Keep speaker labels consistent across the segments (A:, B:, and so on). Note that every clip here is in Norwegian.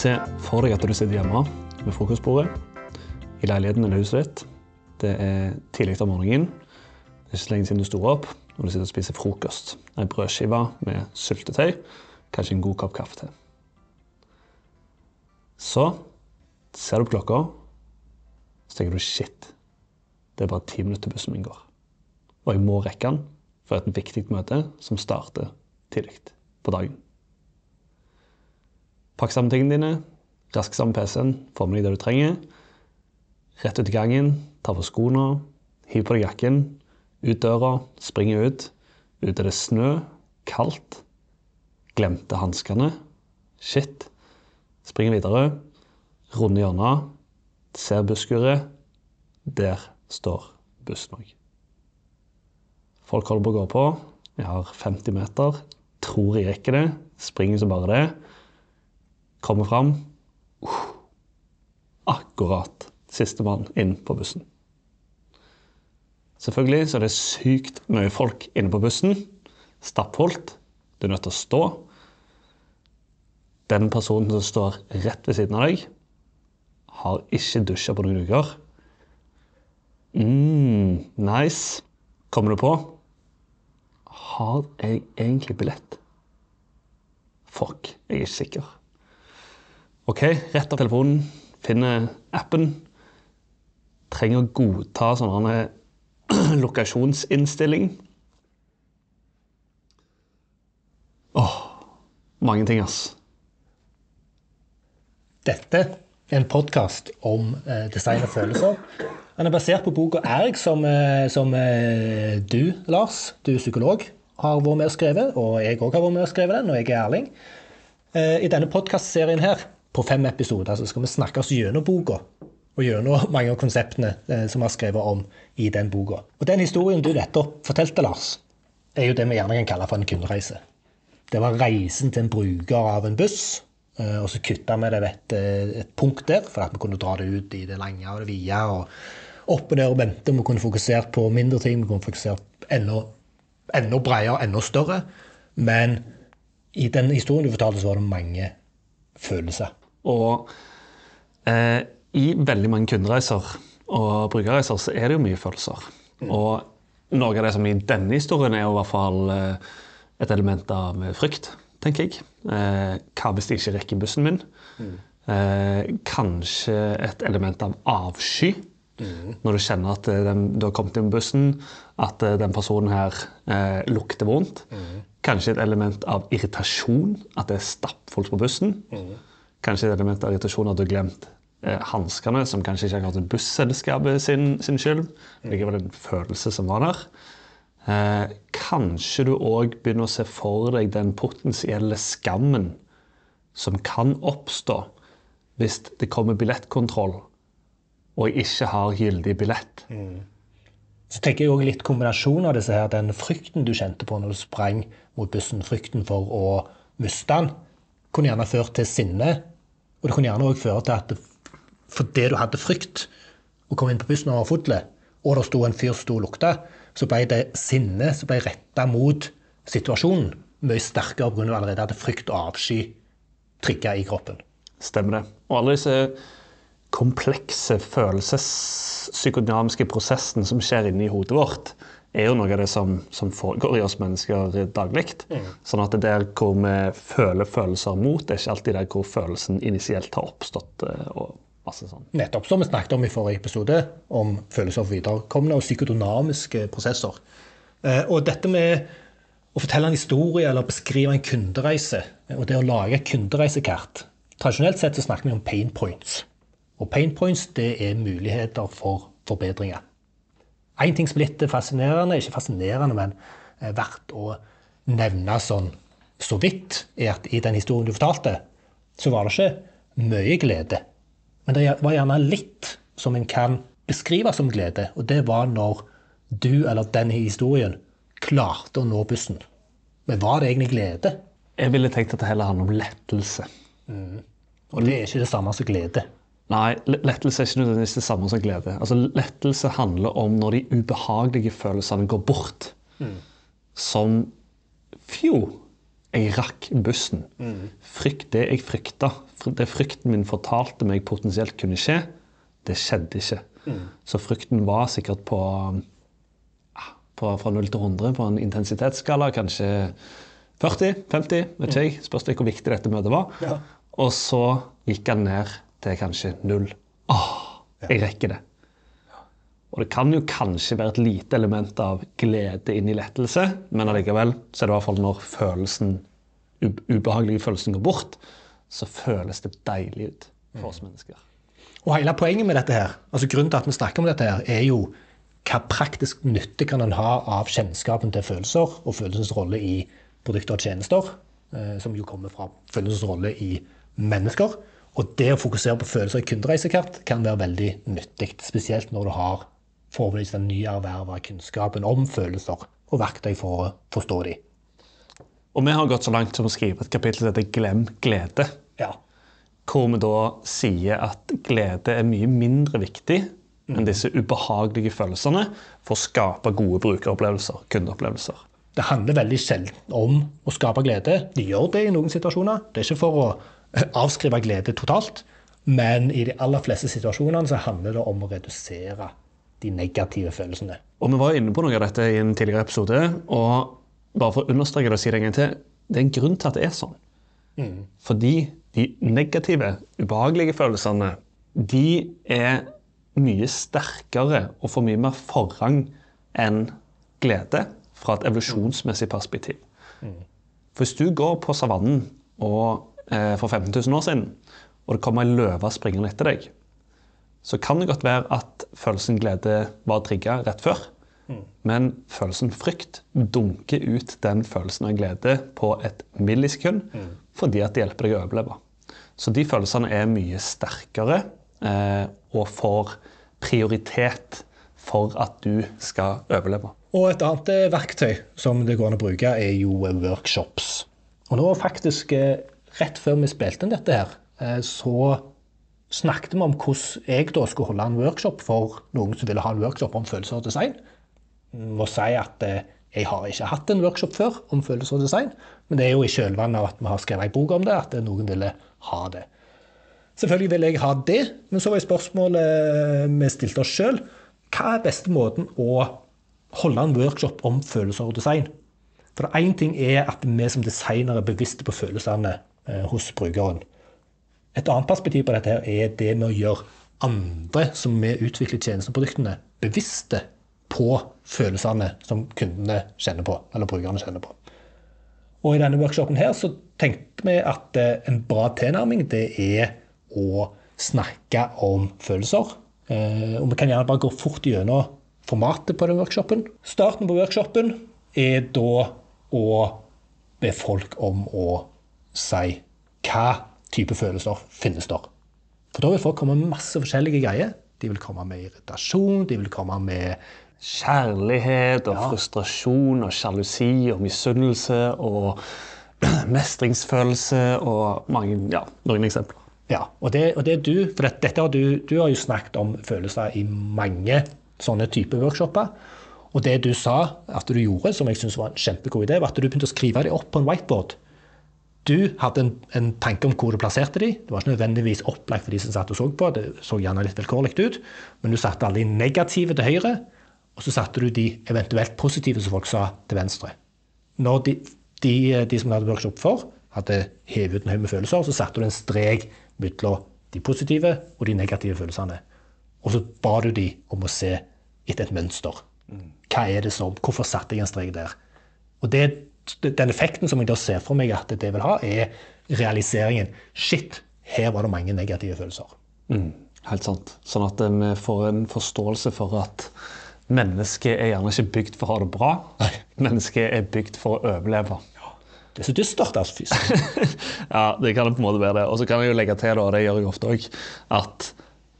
A: Se for deg at du sitter hjemme ved frokostbordet i leiligheten eller huset ditt. Det er tidlig om morgenen. Det er ikke så lenge siden du sto opp, og du sitter og spiser frokost. Ei brødskive med syltetøy, kanskje en god kopp kaffe til. Så ser du på klokka, så tenker du shit, det er bare ti minutter til bussen min går. Og jeg må rekke den for et viktig møte som starter tidlig på dagen. Pakk sammen tingene dine, rask sammen PC-en, få med deg det du trenger. Rett ut i gangen, ta på skoene, hiv på deg jakken, ut døra, spring ut. Ute er det snø, kaldt. Glemte hanskene. Shit. Spring videre, Runde hjørnet, ser busskuret. Der står bussen òg. Folk holder på å gå på. Jeg har 50 meter. Tror jeg rekker det. Springer som bare det. Kommer fram. Uh, akkurat sistemann inn på bussen. Selvfølgelig så er det sykt mye folk inne på bussen. Stappfullt. Du er nødt til å stå. Den personen som står rett ved siden av deg, har ikke dusja på noen uker. mm, nice. Kommer du på? Har jeg egentlig billett? Fuck, jeg er ikke sikker. OK, rett av telefonen, finner appen. Trenger å godta sånn lokasjonsinnstilling. Åh, mange ting, ass.
B: Dette er en podkast om eh, design og følelser. Den er basert på boka 'Erg', som, eh, som eh, du, Lars, du er psykolog, har vært med og skrevet. Og jeg òg har vært med og skrevet den, og jeg er Erling. Eh, I denne podkastserien her, på fem episoder, så skal vi snakke oss gjennom boka. Og gjennom mange av konseptene eh, som vi har skrevet om i den boka. Og den historien du nettopp fortalte, Lars, er jo det vi gjerne kan kalle for en kundereise. Det var reisen til en bruker av en buss. eh, Og så kutta vi det ved et, eh, et punkt der, for at vi kunne dra det ut i det lange og det vide. og Opp og ned og vente. Vi kunne fokusert på mindre ting. Vi kunne fokusert enda, enda bredere, enda større. Men i den historien du fortalte, så var det mange følelser.
A: Og eh, i veldig mange kundereiser og brukerreiser så er det jo mye følelser. Og noe av det som i denne historien er jo i hvert fall eh, et element av frykt, tenker jeg. Eh, hva hvis de ikke rekker bussen min? Eh, kanskje et element av avsky. Når du kjenner at eh, den, du har kommet inn med bussen, at eh, den personen her eh, lukter vondt. Kanskje et element av irritasjon, at det er stappfullt på bussen. Kanskje et element av irritasjon at du har glemt eh, hanskene, som kanskje ikke akkurat er busselskapet sin, sin skyld. Likevel en følelse som var der. Eh, kanskje du òg begynner å se for deg den potensielle skammen som kan oppstå hvis det kommer billettkontroll og jeg ikke har gyldig billett.
B: Så tenker jeg også litt kombinasjon av disse her, den frykten du kjente på når du sprang mot bussen, frykten for å miste den, kunne gjerne ført til sinne. Og det kunne gjerne også føre til at det, fordi du hadde frykt og kom inn på bussen var full, og det sto en fyr som sto og lukta, så ble det sinne som ble retta mot situasjonen, mye sterkere pga. allerede at frykt og avsky trigga i kroppen.
A: Stemmer det. Og alle disse komplekse følelsespsykodynamiske prosessene som skjer inni hodet vårt, er jo noe av det som, som foregår i oss mennesker daglig. Sånn at det der hvor vi føler følelser mot, det er ikke alltid der hvor følelsen initielt har oppstått. eh, og masse sånn.
B: Nettopp som vi snakket om i forrige episode, om følelser for viderekomne og psykodynamiske prosesser. Eh, Og dette med å fortelle en historie eller beskrive en kundereise, og det å lage et kundereisekart Tradisjonelt sett så snakker vi om pain points. Og pain points det er muligheter for forbedringer. En ting som er litt fascinerende, ikke fascinerende, men er verdt å nevne sånn så vidt, er at i den historien du fortalte, så var det ikke mye glede. Men det var gjerne litt som en kan beskrive som glede, og det var når du eller den historien klarte å nå bussen. Men var det egentlig glede?
A: Jeg ville tenkt at det heller handler om lettelse.
B: Og det er ikke det samme som glede.
A: Nei, lettelse er ikke nødvendigvis det samme som glede. Altså, lettelse handler om når de ubehagelige følelsene går bort. Som Fjo, Jeg rakk bussen. Frykt, det jeg frykta, det frykten min fortalte meg potensielt kunne skje, det skjedde ikke. Så frykten var sikkert på, ah, på fra 0 til 100 på en intensitetsskala, kanskje 40-50, vet ikke jeg. Spørs litt hvor viktig dette møtet var.
B: Ja.
A: Og så gikk han ned til kanskje null. Åh, jeg rekker det. Og det kan jo kanskje være et lite element av glede inn i lettelse, men allikevel så er det i hvert fall når følelsen, ubehagelige følelsen går bort, så føles det deilig ut for oss mennesker.
B: Og hele poenget med dette her, altså grunnen til at vi snakker om dette her, er jo hva praktisk nytte kan en ha av kjennskapen til følelser og følelsens rolle i produkter og tjenester, eh, som jo kommer fra følelsens rolle i mennesker. Og det å fokusere på følelser i kundereisekart kan være veldig nyttig, spesielt når du har forhåpentligvis den nyerverva kunnskapen om følelser og verktøy for å forstå dem.
A: Og vi har gått så langt som å skrive et kapittel som heter 'Glem glede'.
B: Ja.
A: hvor vi da sier at glede er mye mindre viktig enn disse ubehagelige følelsene for å skape gode brukeropplevelser, kundeopplevelser.
B: Det handler veldig sjelden om å skape glede. De gjør det i noen situasjoner. Det er ikke for å avskrive glede totalt, men i de aller fleste situasjonene så handler det om å redusere de negative følelsene.
A: Og vi var inne på noe av dette i en tidligere episode, og bare for å understreke det og si det en gang til, det er en grunn til at det er sånn. Fordi de negative, ubehagelige følelsene, de er mye sterkere og får mye mer forrang enn glede fra et evolusjonsmessig perspektiv. For hvis du går på savannen og, for 15 000 år siden, og det kommer ei løve springende etter deg, så kan det godt være at følelsen glede var trigga rett før. Men følelsen frykt dunker ut den følelsen av glede på et millisekund fordi at det hjelper deg å overleve. Så de følelsene er mye sterkere eh, og får prioritet for at du skal overleve.
B: Og et annet eh, verktøy som det går an å bruke, er jo eh, workshops. Og nå faktisk, eh, rett før vi spilte inn dette her, eh, så snakket vi om hvordan jeg da skulle holde en workshop for noen som ville ha en workshop om følelser og design. Må si at eh, jeg har ikke hatt en workshop før om følelser og design, men det er jo i kjølvannet av at vi har skrevet en bok om det, at noen ville ha det. Selvfølgelig ville jeg ha det, men så var spørsmålet vi stilte oss sjøl hva er beste måten å holde en workshop om følelser og design? For én ting er at vi som designere er bevisste på følelsene eh, hos brukeren. Et annet perspektiv på dette her er det med å gjøre andre som vi utvikler tjenesteproduktene, bevisste på følelsene som kundene kjenner på, eller brukerne kjenner på. Og i denne workshopen her så tenkte vi at eh, en bra tilnærming det er å snakke om følelser. Eh, og vi kan gjerne bare gå fort gjennom formatet på den workshopen. Starten på workshopen er da å be folk om å si hva type følelser finnes der. For da vil folk komme med masse forskjellige greier. De vil komme med irritasjon, de vil komme med
A: Kjærlighet og frustrasjon og sjalusi og misunnelse og mestringsfølelse og mange, ja, noen eksempler.
B: Ja, og det, og det er du, for dette, dette har du, du har jo snakket om følelser i mange sånne typer workshoper. Og det du sa at du gjorde, som jeg synes var en kjempegod idé, var at du begynte å skrive dem opp på en whiteboard. Du hadde en, en tanke om hvor du plasserte dem. Det var ikke nødvendigvis opplagt for de som satt og så på. Det så gjerne litt vilkårlig ut. Men du satte alle de negative til høyre, og så satte du de eventuelt positive, som folk sa, til venstre. Når de, de, de som hadde workshop for, hadde hevet ut en haug med følelser, så satte du en strek mellom de positive og de negative følelsene. Og så ba du de om å se etter et mønster. Hva er det som, Hvorfor satte jeg en strek der? Og det, Den effekten som jeg da ser for meg at det vil ha, er realiseringen. Shit, her var det mange negative følelser.
A: Helt sant. Sånn at eh, vi får en forståelse for at mennesket er gjerne ikke bygd for å ha det bra. Mennesket er bygd for å overleve.
B: Det er så dystert, altså. fysisk.
A: Ja, det kan det på en måte være det. Og så kan jeg jo legge til, da, og det gjør jeg ofte òg, at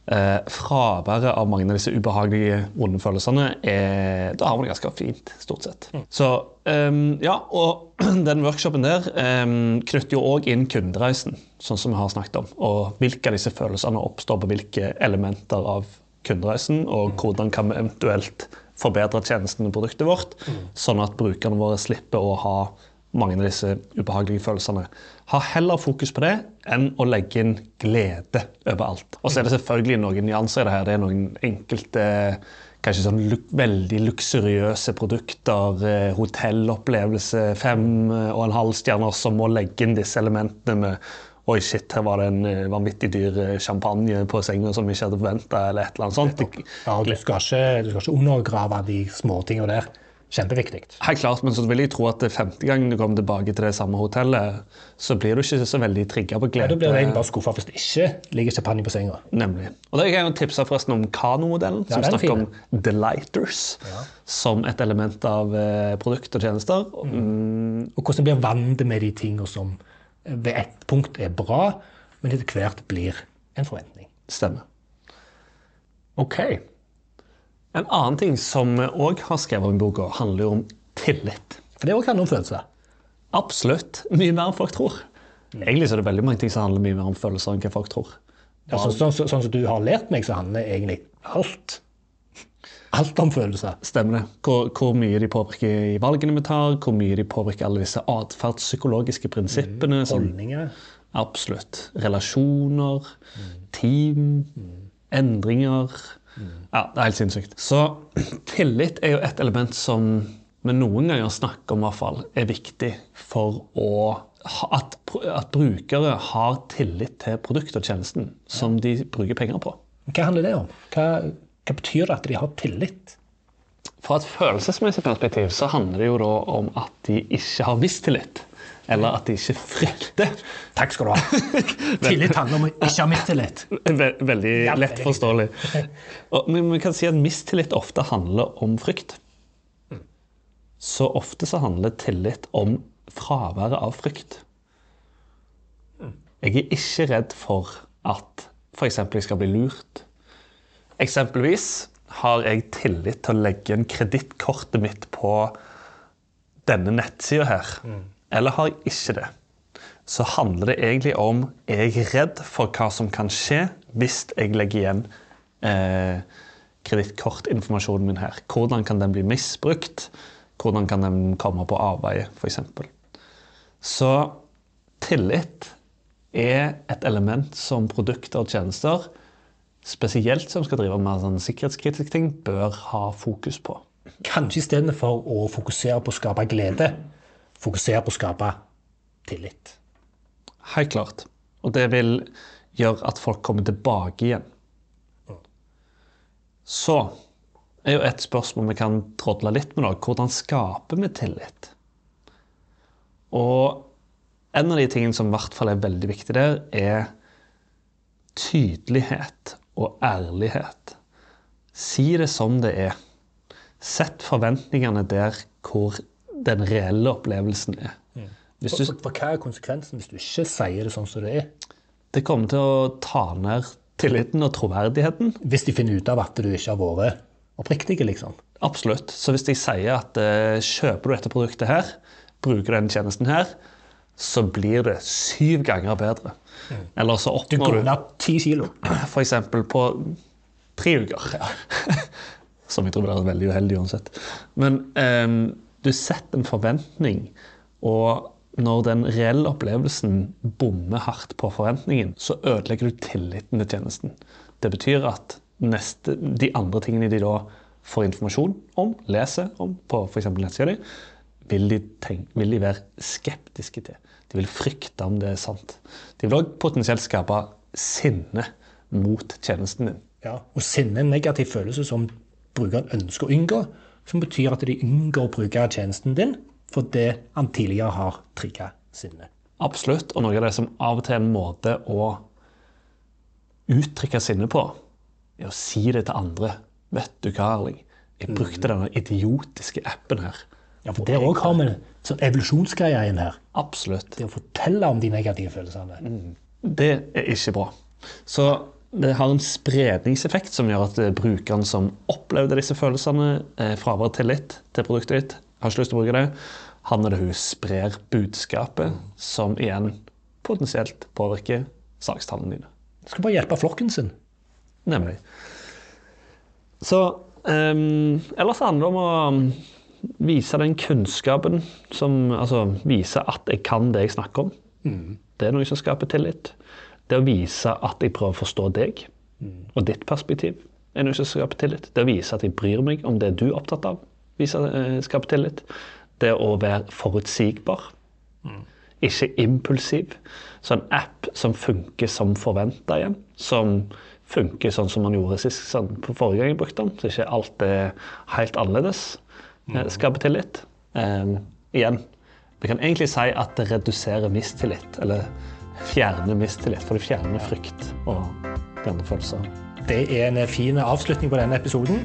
A: eh, fraværet av mange av disse ubehagelige, vonde følelsene er, Da har man det ganske fint, stort sett. Så um, ja, og den workshopen der um, knytter jo òg inn kundereisen, sånn som vi har snakket om. Og hvilke av disse følelsene oppstår på hvilke elementer av kundereisen, og hvordan kan vi eventuelt forbedre tjenesten og produktet vårt, sånn at brukerne våre slipper å ha mange av disse ubehagelige følelsene. Ha heller fokus på det enn å legge inn glede overalt. Og så er det selvfølgelig noen nyanser i det her. Det er noen enkelte kanskje sånn luk veldig luksuriøse produkter, eh, hotellopplevelse, fem eh, og en halv stjerner, som må legge inn disse elementene med Oi, shit, her var det en eh, vanvittig dyr champagne på senga som vi ikke hadde forventa, eller et eller sånt.
B: Ja, du skal ikke, du skal ikke undergrave de småtinga der. Kjempeviktig.
A: Helt klart, men så vil jeg tro at femte gang du kommer tilbake til det samme hotellet, så blir du ikke så veldig trigga på
B: Ja,
A: glede.
B: da blir du egentlig bare skuffa hvis det ikke ligger champagne på senga.
A: Nemlig. Og da kan jeg tipse forresten om Kano-modellen,
B: Ja,
A: som
B: er
A: snakker om delighters som et element av eh, produkt og tjenester. Mm,
B: Og hvordan blir vant med de tingene som ved ett punkt er bra, men etter hvert blir en forventning.
A: stemmer. OK. En annen ting som vi òg har skrevet om i boka, handler jo om tillit.
B: For det òg handler om følelser.
A: Absolutt. Mye mer enn folk tror. Egentlig så er det veldig mange ting som handler mye mer om følelser enn hva folk tror.
B: Ja, sånn, sånn, sånn som du har lært meg, så handler egentlig alt Alt om følelser.
A: Stemmer det. Hvor, hvor mye de påvirker i valgene vi tar, hvor mye de påvirker alle disse atferdspsykologiske prinsippene. Mm,
B: Holdninger.
A: Absolutt. Relasjoner, team, endringer. Ja, det er helt sinnssykt. Så tillit er jo et element som vi noen ganger snakker om, i hvert fall, er viktig for å at, at brukere har tillit til produktet og tjenesten som de bruker penger på.
B: Hva handler det om? Hva, hva betyr det at de har tillit?
A: Fra et følelsesmessig perspektiv så handler det jo da om at de ikke har mistillit. Eller at de ikke frykter.
B: Takk skal du ha. Tillit handler om å ikke ha mistillit.
A: Veldig lett forståelig. Og, men vi kan si at mistillit ofte handler om frykt. Så ofte så handler tillit om fraværet av frykt. Jeg er ikke redd for at f.eks. jeg skal bli lurt. Eksempelvis har jeg tillit til å legge inn kredittkortet mitt på denne nettsida her. Eller har jeg ikke det? Så handler det egentlig om er jeg redd for hva som kan skje hvis jeg legger igjen eh, kredittkortinformasjonen min her. Hvordan kan den bli misbrukt? Hvordan kan den komme på avveie, f.eks. Så tillit er et element som produkter og tjenester, spesielt som skal drive med sånn sikkerhetskritiske ting, bør ha fokus på.
B: Kanskje istedenfor å fokusere på å skape glede, fokusere på å skape tillit.
A: Helt klart. Og det vil gjøre at folk kommer tilbake igjen. Så er jo et spørsmål vi kan trådle litt med. nå. Hvordan skaper vi tillit? Og en av de tingene som i hvert fall er veldig viktig der, er tydelighet og ærlighet. Si det som det er. Sett forventningene der hvor den reelle opplevelsen er.
B: For,
A: du,
B: for, for hva er konsekvensen hvis du ikke sier det sånn som det er?
A: det kommer til å ta ned tilliten og troverdigheten.
B: Hvis de finner ut av at du ikke har vært oppriktig, liksom.
A: Absolutt. Så hvis de sier at eh, kjøper du dette produktet her, bruker denne tjenesten her, så blir det syv ganger bedre. Eller så
B: Du
A: oppnår
B: går
A: du
B: ned ti kilo.
A: For eksempel på tre uker. Ja. Som jeg tror blir veldig uheldig uansett. Men ehm, du setter en forventning, og når den reelle opplevelsen bommer hardt på forventningen, så ødelegger du tilliten til tjenesten. Det betyr at neste, de andre tingene de da får informasjon om, leser om på f.eks. nettsida di, vil de, tenke, vil de være skeptiske til. De vil frykte om det er sant. De vil òg potensielt skape sinne mot tjenesten din.
B: Ja. Og sinne er en negativ følelse som brukeren ønsker å unngå, som betyr at de unngår å bruke tjenesten din fordi han tidligere har trigga sinnet.
A: Absolutt. Og noe av det som av og til er en måte å uttrykke sinnet på, er å si det til andre. Vet du hva, Erling? Jeg brukte denne idiotiske appen her.
B: Ja, for Der òg har vi sånn evolusjonsgreie inn her.
A: Absolutt.
B: Det å fortelle om de negative følelsene.
A: Det er ikke bra. Så det har en spredningseffekt som gjør at eh, brukeren som opplevde disse følelsene, eh, fravær tillit til produktet ditt, har ikke lyst til å bruke det, han eller hun sprer budskapet, som igjen potensielt påvirker sakstallene dine.
B: Skal bare hjelpe flokken sin.
A: Nemlig. Så um, Ellers handler det om å vise den kunnskapen som Altså vise at jeg kan det jeg snakker om. Det er noe som skaper tillit. Det å vise at jeg prøver å forstå deg og ditt perspektiv, er noe som skaper tillit. Det å vise at jeg bryr meg om det du er opptatt av, viser, eh, skaper tillit. Det å være forutsigbar, ikke impulsiv. Så en app som funker som forventa igjen. Som funker sånn som man gjorde sist, sånn på forrige gang jeg brukte den. Så ikke alt er helt annerledes. eh, Skaper tillit. Um, igjen, vi kan egentlig si at det reduserer mistillit. Eller fjerner mistillit, for det fjerner frykt og andre følelser.
B: Det er en fin avslutning på denne episoden.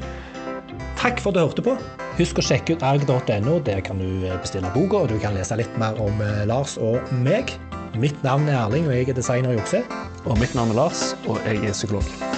B: Takk for at du hørte på. Husk å sjekke ut erg.no. Der kan du bestille boka, og du kan lese litt mer om eh, Lars og meg. Mitt navn er Erling, og jeg er designer i Okse.
A: Og mitt navn er Lars, og jeg er psykolog.